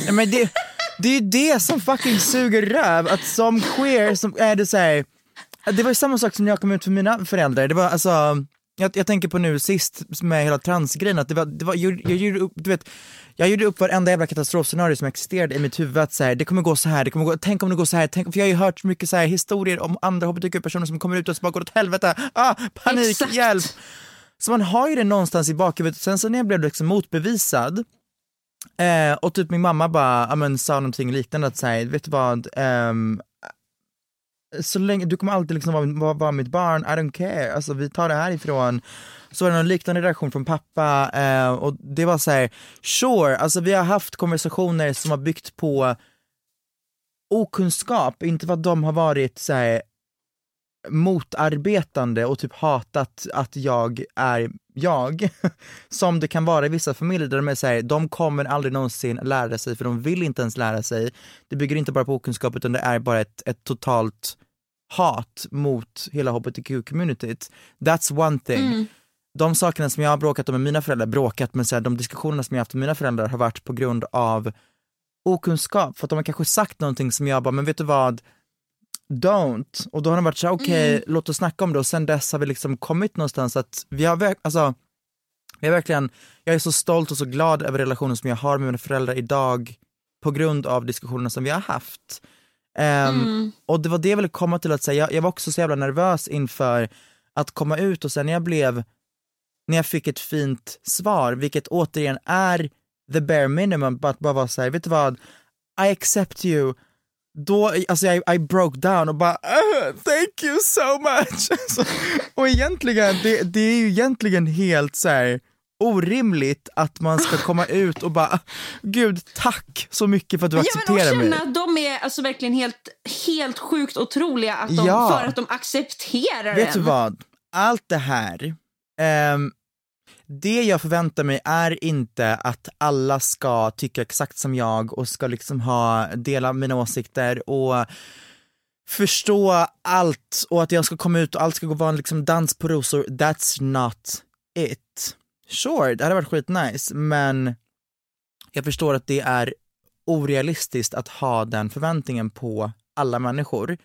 ja, men det, det är ju det som fucking suger röv, att som queer som är det så här. det var ju samma sak som när jag kom ut för mina föräldrar, det var alltså jag, jag tänker på nu sist med hela transgrejen, att det var, det var jag, jag gjorde upp, du vet, jag gjorde upp varenda jävla katastrofscenario som existerade i mitt huvud, att så här, det kommer gå så här, det kommer gå, tänk om det går så här, tänk, för jag har ju hört mycket så här historier om andra hbtq-personer som kommer ut och så bara går åt helvete, ah, panik, Exakt. hjälp. Så man har ju det någonstans i bakhuvudet, sen så när jag blev liksom motbevisad, Eh, och typ min mamma bara, ja men sa någonting liknande att säga, vet du vad, ehm, så länge, du kommer alltid liksom vara, vara, vara mitt barn, I don't care, alltså vi tar det härifrån. Så var det någon liknande reaktion från pappa eh, och det var så här: sure, alltså vi har haft konversationer som har byggt på okunskap, inte vad de har varit så här, motarbetande och typ hatat att jag är jag. Som det kan vara i vissa familjer där de är såhär, de kommer aldrig någonsin lära sig för de vill inte ens lära sig. Det bygger inte bara på okunskap utan det är bara ett, ett totalt hat mot hela hbtq-communityt. That's one thing. De sakerna som jag har bråkat om med mina föräldrar, bråkat men så här, de diskussionerna som jag haft med mina föräldrar har varit på grund av okunskap. För att de har kanske sagt någonting som jag bara, men vet du vad? Don't. Och då har de varit så okej, låt oss snacka om det. Och sen dess har vi liksom kommit någonstans att vi har, verk- alltså, vi har verkligen, jag är så stolt och så glad över relationen som jag har med mina föräldrar idag på grund av diskussionerna som vi har haft. Ehm, Och det var det jag ville komma till att säga, jag, jag var också så jävla nervös inför att komma ut och sen när jag blev, när jag fick ett fint svar, vilket återigen är the bare minimum, att bara vara såhär, vet du vad, I accept you, då, alltså jag, I broke down och bara "Uh, thank you so much. Alltså, och egentligen, det, det är ju egentligen helt så här orimligt att man ska komma ut och bara gud tack så mycket för att du Ja, men och accepterar mig. känna att de är alltså verkligen helt, helt sjukt otroliga att de, Ja. för att de accepterar Vet du en. vad? Allt det här, ehm, det jag förväntar mig är inte att alla ska tycka exakt som jag och ska liksom ha, dela mina åsikter och förstå allt och att jag ska komma ut och allt ska gå vara en liksom dans på rosor. That's not it. Sure, det hade varit skitnice, men jag förstår att det är orealistiskt att ha den förväntningen på alla människor.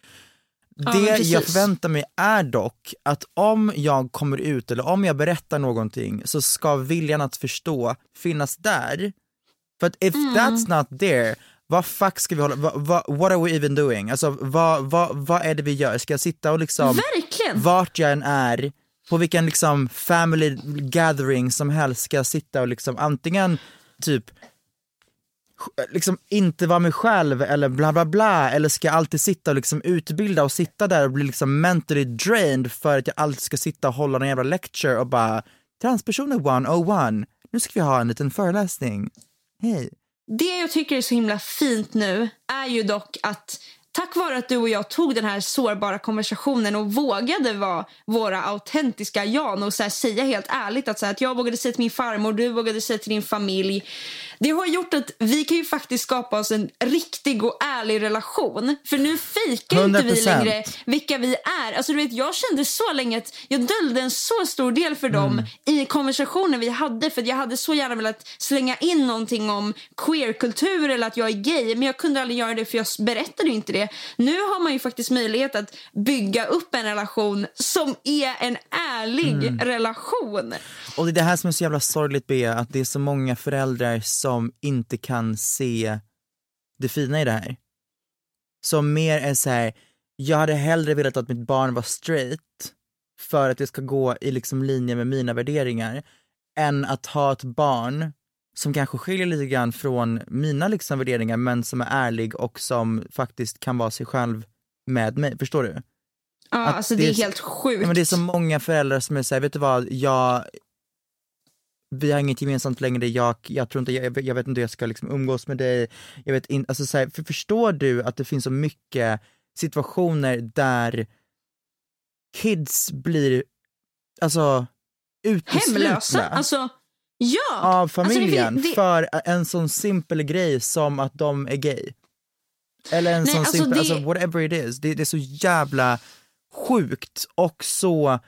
Ja, det precis. jag förväntar mig är dock att om jag kommer ut eller om jag berättar någonting så ska viljan att förstå finnas där. För att if Mm. that's not there, vad fuck ska vi hålla, vad, vad, what are we even doing? Alltså vad, vad, vad är det vi gör? Ska jag sitta och liksom, Verkligen. vart jag än är, på vilken liksom family gathering som helst ska jag sitta och liksom antingen typ liksom inte vara mig själv eller bla bla bla eller ska jag alltid sitta och liksom utbilda och sitta där och bli liksom mentally drained för att jag alltid ska sitta och hålla en jävla lecture och bara transpersoner 101, nu ska vi ha en liten föreläsning. Hej. Det jag tycker är så himla fint nu är ju dock att tack vare att du och jag tog den här sårbara konversationen och vågade vara våra autentiska Jan och så här, säga helt ärligt att, så här, att jag vågade säga till min farmor, du vågade säga till din familj. Det har gjort att vi kan ju faktiskt skapa oss en riktig och ärlig relation. För nu fejkar inte vi 100%. längre vilka vi är. Alltså, du vet, jag kände så länge att jag döljde en så stor del för dem i konversationen vi hade. För jag hade så gärna velat slänga in någonting om queerkultur eller att jag är gay. Men jag kunde aldrig göra det för jag berättade inte det. Nu har man ju faktiskt möjlighet att bygga upp en relation som är en ärlig relation. Och det är det här som är så jävla sorgligt Bea, att det är så många föräldrar som inte kan se det fina i det här. Som mer är så här, jag hade hellre velat att mitt barn var straight för att det ska gå i liksom linje med mina värderingar än att ha ett barn som kanske skiljer lite grann från mina liksom värderingar men som är ärlig och som faktiskt kan vara sig själv med mig, förstår du? Ja, Att alltså det det är är så- helt sjukt. Ja, men det är så många föräldrar som är såhär, vet du vad, jag, vi har inget gemensamt längre, jag, jag tror inte, jag, jag vet inte hur jag ska liksom umgås med dig, jag vet inte, alltså så här, för förstår du att det finns så mycket situationer där kids blir, alltså uteslutna Hemlösa. Alltså, ja. av Alltså, det familjen det- för en sån simpel grej som att de är gay. Eller en Nej, sån alltså simpel, det- alltså whatever it is, det, det är så jävla sjukt och så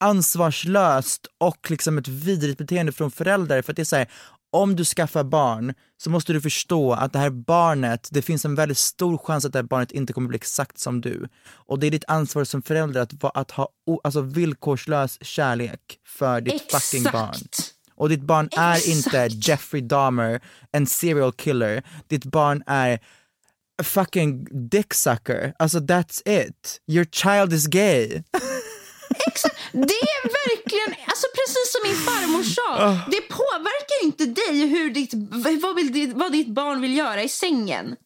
ansvarslöst och liksom ett vidrigt beteende från föräldrar för att det är så här, om du skaffar barn så måste du förstå att det här barnet, det finns en väldigt stor chans att det här barnet inte kommer bli exakt som du. Och det är ditt ansvar som förälder att, att ha alltså villkorslös kärlek för ditt fucking barn. Exakt. Och ditt barn är Exakt. inte Jeffrey Dahmer, en serial killer. Ditt barn är fucking dick sucker. Alltså that's it. Your child is gay. Det är verkligen, alltså precis som min farmor sa, Ah. det påverkar inte dig hur ditt, vad, vill, vad ditt barn vill göra i sängen.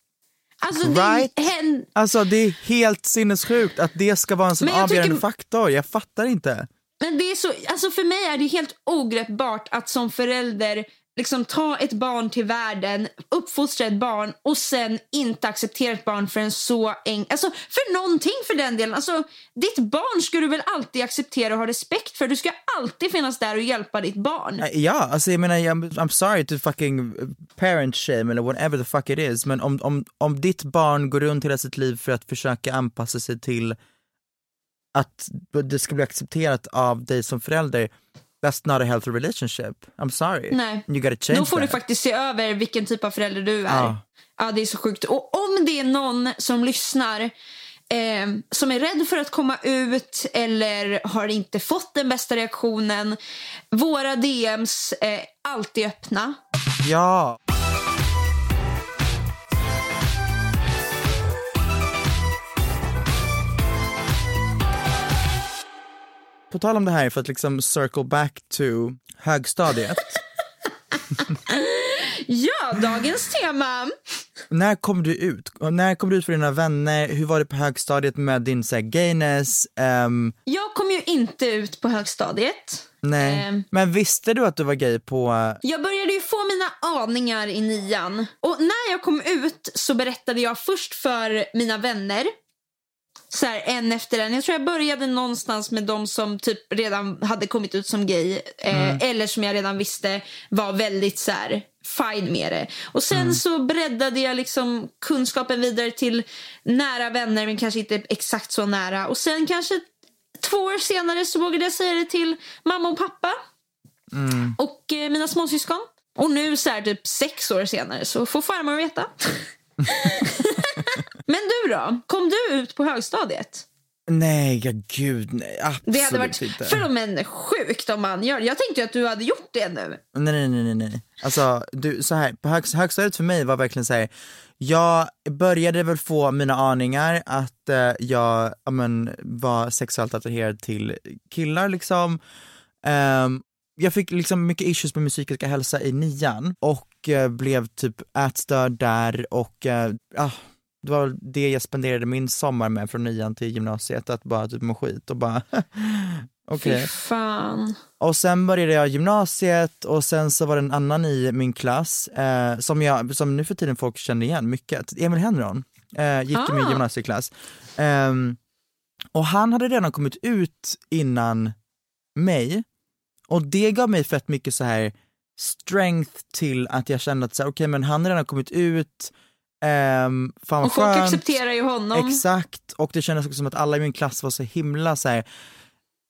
Alltså Right? det, hen, Alltså det är helt sinnessjukt att det ska vara en sån avgörande tycker- faktor. Jag fattar inte. men det är så, alltså för mig är det helt ogreppbart att som förälder liksom ta ett barn till världen, uppfostra ett barn och sen inte acceptera ett barn för en så eng... Alltså för någonting för den delen. Alltså ditt barn ska du väl alltid acceptera och ha respekt för. Du ska alltid finnas där och hjälpa ditt barn. Ja, alltså jag menar, I'm sorry to fucking parent shame eller whatever the fuck it is, men om, om, om ditt barn går runt hela sitt liv för att försöka anpassa sig till att det ska bli accepterat av dig som förälder, that's not a healthy relationship. I'm sorry. Nej. You gotta change Då får du that. faktiskt se över vilken typ av förälder du är. Ja. Ja, det är så sjukt. Och om det är någon som lyssnar eh, som är rädd för att komma ut eller har inte fått den bästa reaktionen. Våra DMs är alltid öppna. Ja. På tal om det här, för att liksom circle back to högstadiet. Ja, dagens tema. När kom du ut? När kom du ut för dina vänner? Hur var det på högstadiet med din så här, gayness? Ehm, Jag kom ju inte ut på högstadiet. nej. Ehm. Men visste du att du var gay på... Jag började ju få mina aningar i nian. Och när jag kom ut så berättade jag först för mina vänner. Så här, en efter en. Jag tror jag började någonstans med de som typ redan hade kommit ut som gay. Eh, Eller som jag redan visste var väldigt så här fine med det. Och sen så breddade jag liksom kunskapen vidare till nära vänner men kanske inte exakt så nära. Och sen kanske två år senare så vågade jag säga det till mamma och pappa och eh, mina småsyskon. Och nu så här typ sex år senare så får farmor veta. Men du då? Kom du ut på högstadiet? Nej, ja, gud nej. Absolut Det hade varit inte. för men sjukt om man gör Jag tänkte ju att du hade gjort det nu. Nej, nej, nej, nej. Alltså, du, så här, på hög, högstadiet för mig var verkligen så här. jag började väl få mina aningar att eh, jag ja, men, var sexuellt attraherad till killar liksom. Ehm, jag fick liksom mycket issues med min psykiska hälsa i nian och eh, blev typ ätstörd där och eh, ah, det var det jag spenderade min sommar med från nian till gymnasiet, att bara typ må skit och bara okej. Fy fan. Och sen började jag gymnasiet och sen så var det en annan i min klass eh, som, jag, som nu för tiden folk känner igen mycket, Emil Henron. eh, gick i min Ah. gymnasieklass. Ehm, och han hade redan kommit ut innan mig och det gav mig fett mycket så här strength till att jag kände att så här, okej men han har redan kommit ut, um, fan Och folk skönt. accepterar ju honom. Exakt, och det kändes också som att alla i min klass var så himla så här,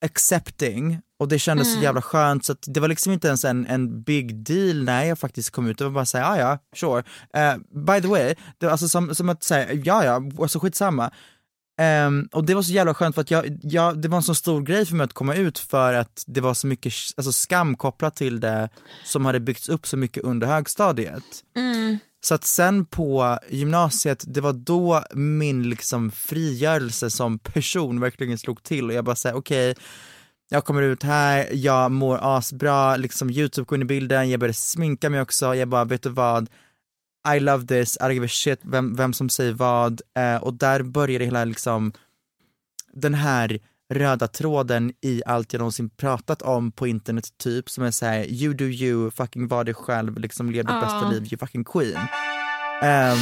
accepting och det kändes Mm. så jävla skönt så att det var liksom inte ens en, en big deal när jag faktiskt kom ut, det var bara såhär, ja ja, sure. Eh, by the way, det var alltså som, som att säga, ja ja, alltså skitsamma. Ehm, och det var så jävla skönt för att jag, jag, det var en så stor grej för mig att komma ut för att det var så mycket alltså, skam kopplat till det som hade byggts upp så mycket under högstadiet. Så att sen på gymnasiet, det var då min liksom frigörelse som person verkligen slog till och jag bara säger okej, jag kommer ut här, jag mår asbra, liksom youtube går in i bilden, jag började sminka mig också, jag bara vet du vad, I love this, I don't give a shit vem, vem som säger vad. Eh, och där började hela liksom den här röda tråden i allt jag någonsin pratat om på internet typ som är såhär you do you, fucking var dig själv, liksom lev ditt Ja. bästa liv, you fucking queen. Ehm,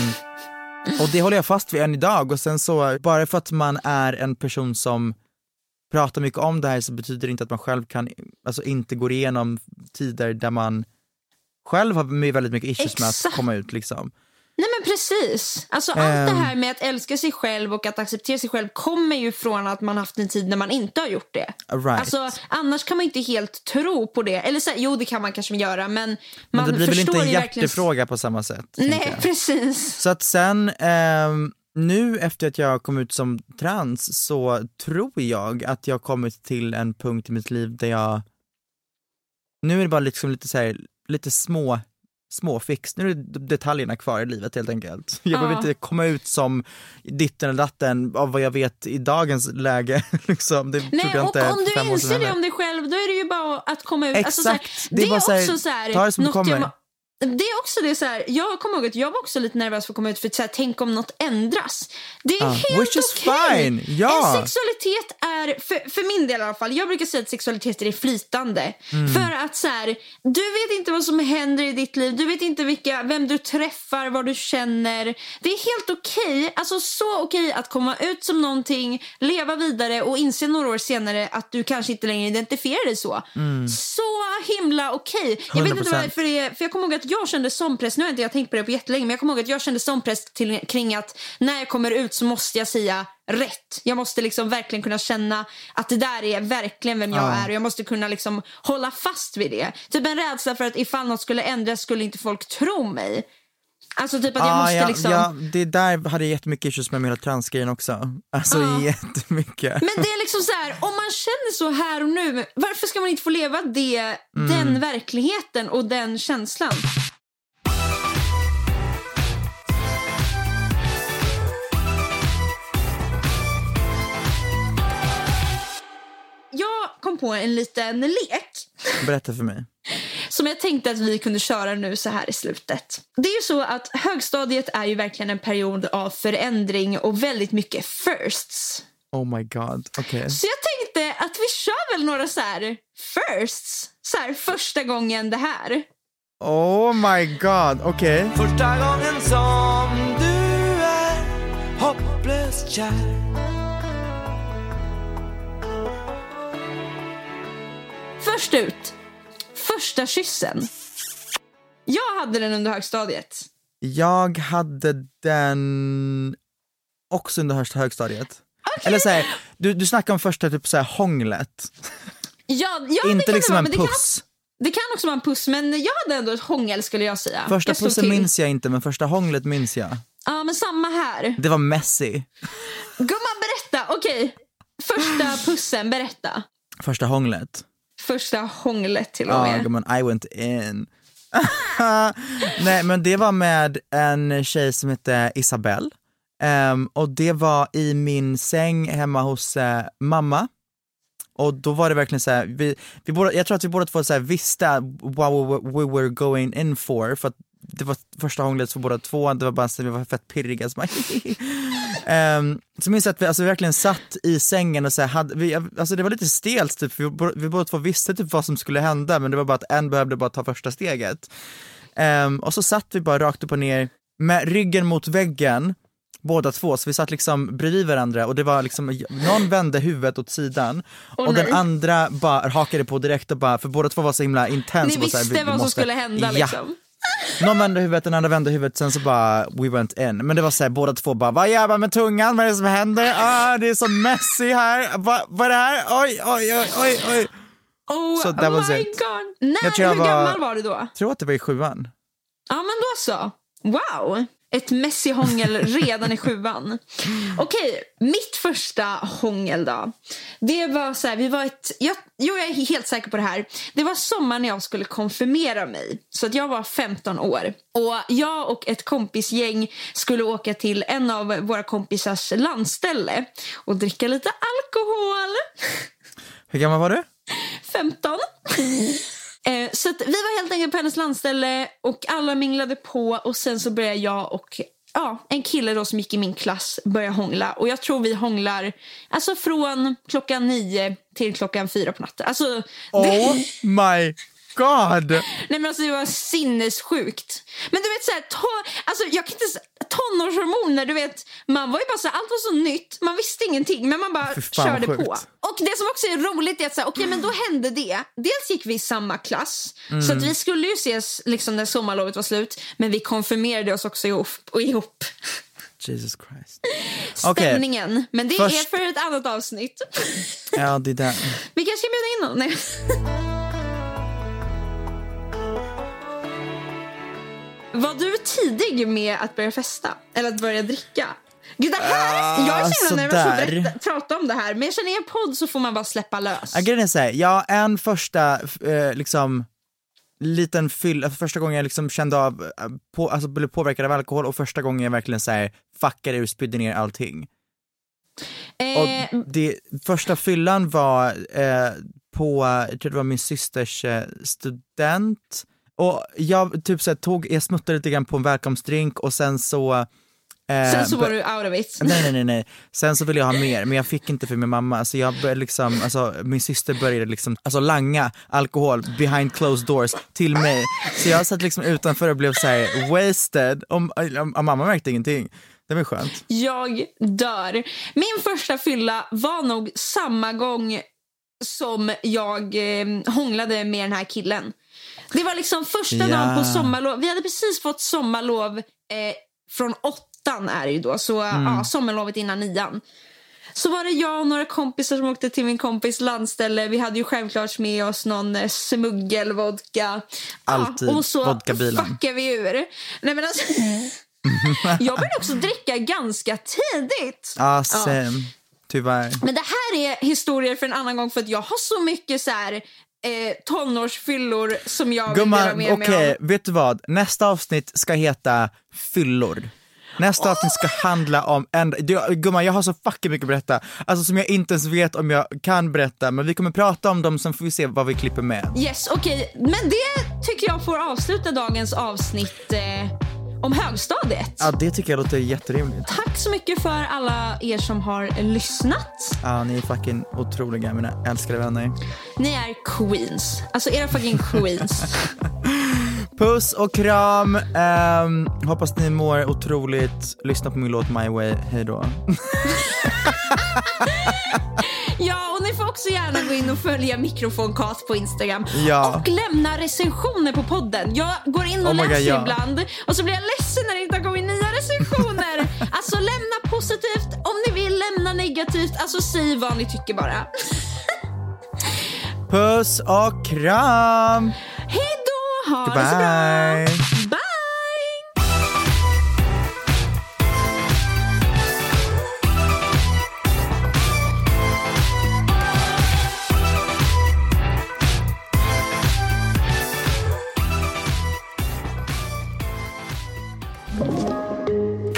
och det håller jag fast vid än idag och sen så, bara för att man är en person som pratar mycket om det här så betyder det inte att man själv kan, alltså inte går igenom tider där man själv har väldigt mycket issues med att Exakt. komma ut liksom. Nej men precis. Alltså allt det Ehm. här med att älska sig själv och att acceptera sig själv kommer ju från att man haft en tid när man inte har gjort det. Right. Alltså annars kan man inte helt tro på det. Eller så jo det kan man kanske göra men Men man det blir väl förstår inte en ju verkligen... hjärtefråga på samma sätt. Nej precis. Så att sen, ehm, nu efter att jag kom ut som trans så tror jag att jag kommit till en punkt i mitt liv där jag, nu är det bara liksom lite så här, lite små små fix, nu är det detaljerna kvar i livet helt enkelt. Jag behöver Ja. inte komma ut som ditten eller datten av vad jag vet i dagens läge. liksom. Det Nej, och om du inser det om dig själv då är det ju bara att komma ut. Exakt, Alltså, så här, det det är bara också så här, ta det som något kommer. jag- det är också det så här, jag kommer ihåg att jag var också lite nervös för att komma ut för att så här, tänk om något ändras. Det är Ja, helt okej. fine, ja. En sexualitet är, för, för min del i alla fall, jag brukar säga att sexualitet är flytande. Mm. För att så här, du vet inte vad som händer i ditt liv, du vet inte vilka, vem du träffar, vad du känner. Det är helt okej, alltså så okej att komma ut som någonting, leva vidare och inse några år senare att du kanske inte längre identifierar dig så. Så himla okej. Jag vet inte 100%. varför det är, för jag kommer ihåg att jag kände sån press, nu har inte jag tänkt på det på jättelänge, men jag kommer ihåg att jag kände sån press till, kring att när jag kommer ut så måste jag säga rätt. Jag måste liksom verkligen kunna känna att det där är verkligen vem jag Ja. är och jag måste kunna liksom hålla fast vid det. Typ en rädsla för att ifall något skulle ändras skulle inte folk tro mig. Alltså typ att jag Ah, måste ja, liksom... ja, det där hade jag jättemycket issues med med hela transgrejen också. Alltså Ja. jättemycket. Men det är liksom så här, om man känner så här och nu, varför ska man inte få leva det, den verkligheten och den känslan? Jag kom på en liten lek Berätta för mig. Som jag tänkte att vi kunde köra nu så här i slutet. Det är ju så att högstadiet är ju verkligen en period av förändring och väldigt mycket firsts. Oh my god, okej. Så jag tänkte att vi kör väl några så här firsts. Så här första gången det här. Oh my god, okej. Första gången som du är hopplöst kär Först ut. Första kyssen. Jag hade den under högstadiet. Jag hade den också under högst- högstadiet. Eller såhär, du, du snackar om första typ såhär hånglet. Ja, ja, Inte liksom det vara, en puss. det kan också vara en puss, men jag hade ändå ett hångel skulle jag säga. Första jag pussen till. minns jag inte men första hånglet minns jag. Ja, men samma här. Det var messy. Gumman, berätta. Okej. Första pussen, berätta. Första hånglet. Första hånglet till och Ja med. gumman, I went in. Nej men det var med en tjej som hette Isabelle. Ehm, och det var i min säng hemma hos eh, mamma. Och då var det verkligen så här, vi, vi båda, jag tror att vi båda två så här visste what we, we were going in for, för att det var första hånglet för båda två, det var bara så vi var fett pirriga. Så, um, så minns jag att vi alltså, verkligen satt i sängen och så här, hade, vi, alltså det var lite stelt typ, för vi, vi båda två visste typ vad som skulle hända men det var bara att en behövde bara ta första steget. Ehm, och så satt vi bara rakt upp och ner med ryggen mot väggen båda två, så vi satt liksom bredvid varandra och det var liksom, någon vände huvudet åt sidan och den nej. andra bara hakade på direkt och bara, för båda två var så himla intens. Ni och visste vi- vi vad som skulle hända Ja. liksom. Någon vände huvudet, den andra vände huvudet, sen så bara we went in. Men det var såhär, båda två bara, vad gör man med tungan? Vad är det som händer? Ah, det är så messy här. Va, vad är det här? Oj, oj, oj, oj, oj. Oh So that was my it. god. Nej, Jag tror jag hur var- gammal var du då? Jag tror att det var i sjuan. Ja men då så. Wow. Ett Messi-hångel redan i sjuan. Okej, mitt första hångel då. Det var så här, vi var ett, jag, jo, jag är helt säker på det här. Det var sommar när jag skulle konfirmera mig. Så att jag var 15 år. Och jag och ett kompisgäng skulle åka till en av våra kompisars landställe och dricka lite alkohol. Hur gammal var du? 15. Eh, så att vi var helt enkelt på hennes landställe och alla minglade på och sen så började jag och ja, en kille då som gick i min klass börja hångla. Och jag tror vi hånglar alltså från klockan nio till klockan fyra på natten. Alltså, Oh det... my god! Nej men alltså det var sinnessjukt. Men du vet såhär, to- alltså jag kan inte tonårshormoner, du vet, man var ju bara så här, allt var så nytt, man visste ingenting men man bara fan, körde vad på. sjukt. Och det som också är roligt är att så här, okej men då hände det. Dels gick vi i samma klass, så Mm. att vi skulle ju ses liksom när sommarlovet var slut, men vi konfirmerade oss också ihop. Och ihop. Jesus Christ. Stämningen. Men det Först- är för ett annat avsnitt. ja det är där. vi kanske ska bjuda in någon. Var du tidig med att börja festa? Eller att börja dricka? Gud, det här, jag är så himla nervös att sådär. berätta, prata om det här. Men jag känner i en podd så får man bara släppa lös. Ja, grejen är så här, ja en första eh, liksom liten fyll, alltså första gången jag liksom kände av, eh, på, alltså blev påverkad av alkohol och första gången jag verkligen såhär fuckade ur, spydde ner allting. Eh, Och det, första fyllan var eh, på, jag tror det var min systers eh, student och jag typ så här, tog, jag smuttade lite grann på en välkomstdrink och sen så eh, sen så var du out of it. Nej nej nej nej, sen så ville jag ha mer men jag fick inte för min mamma, så jag började liksom, alltså min syster började liksom, alltså langa alkohol behind closed doors till mig. Så jag satt liksom utanför och blev så här wasted och, och, och mamma märkte ingenting. Det var skönt. Jag dör. Min första fylla var nog samma gång som jag eh, hånglade med den här killen. Det var liksom första Ja. dagen på sommarlov. Vi hade precis fått sommarlov eh, från åttan är det ju då, så Mm. ja, sommarlovet innan nian. Så var det jag och några kompisar som åkte till min kompis landställe. Vi hade ju självklart med oss någon eh, smuggelvodka. Alltid och så vodkabilen. fuckade vi ur. Nej, men alltså, jag började också dricka ganska tidigt. Ja, same. Tyvärr. Men det här är historier för en annan gång för att jag har så mycket så här eh, tonårsfyllor som jag vill dela Gumman, med okej, mig av. vet du vad? Nästa avsnitt ska heta fyllor. Nästa avsnitt ska handla om, en, du, gumman jag har så fucking mycket att berätta, alltså som jag inte ens vet om jag kan berätta, men vi kommer prata om dem, sen får vi se vad vi klipper med. Yes, okej. Men det tycker jag får avsluta dagens avsnitt eh, om högstadiet. Ja, det tycker jag låter jätterimligt. Tack så mycket för alla er som har lyssnat. Ja, ni är fucking otroliga mina älskade vänner. Ni är queens. Alltså era fucking queens. Puss och kram, Ehm, hoppas ni mår otroligt, lyssna på min låt My Way, hej då. Ja, och ni får också gärna gå in och följa Mikrofonkast på Instagram. Ja. Och lämna recensioner på podden. Jag går in och Oh my God, läser ja. ibland och så blir jag ledsen när det inte har kommit nya recensioner. alltså lämna positivt, om ni vill lämna negativt. Alltså säg vad ni tycker bara. Puss och kram! Hej då, ha det så bra.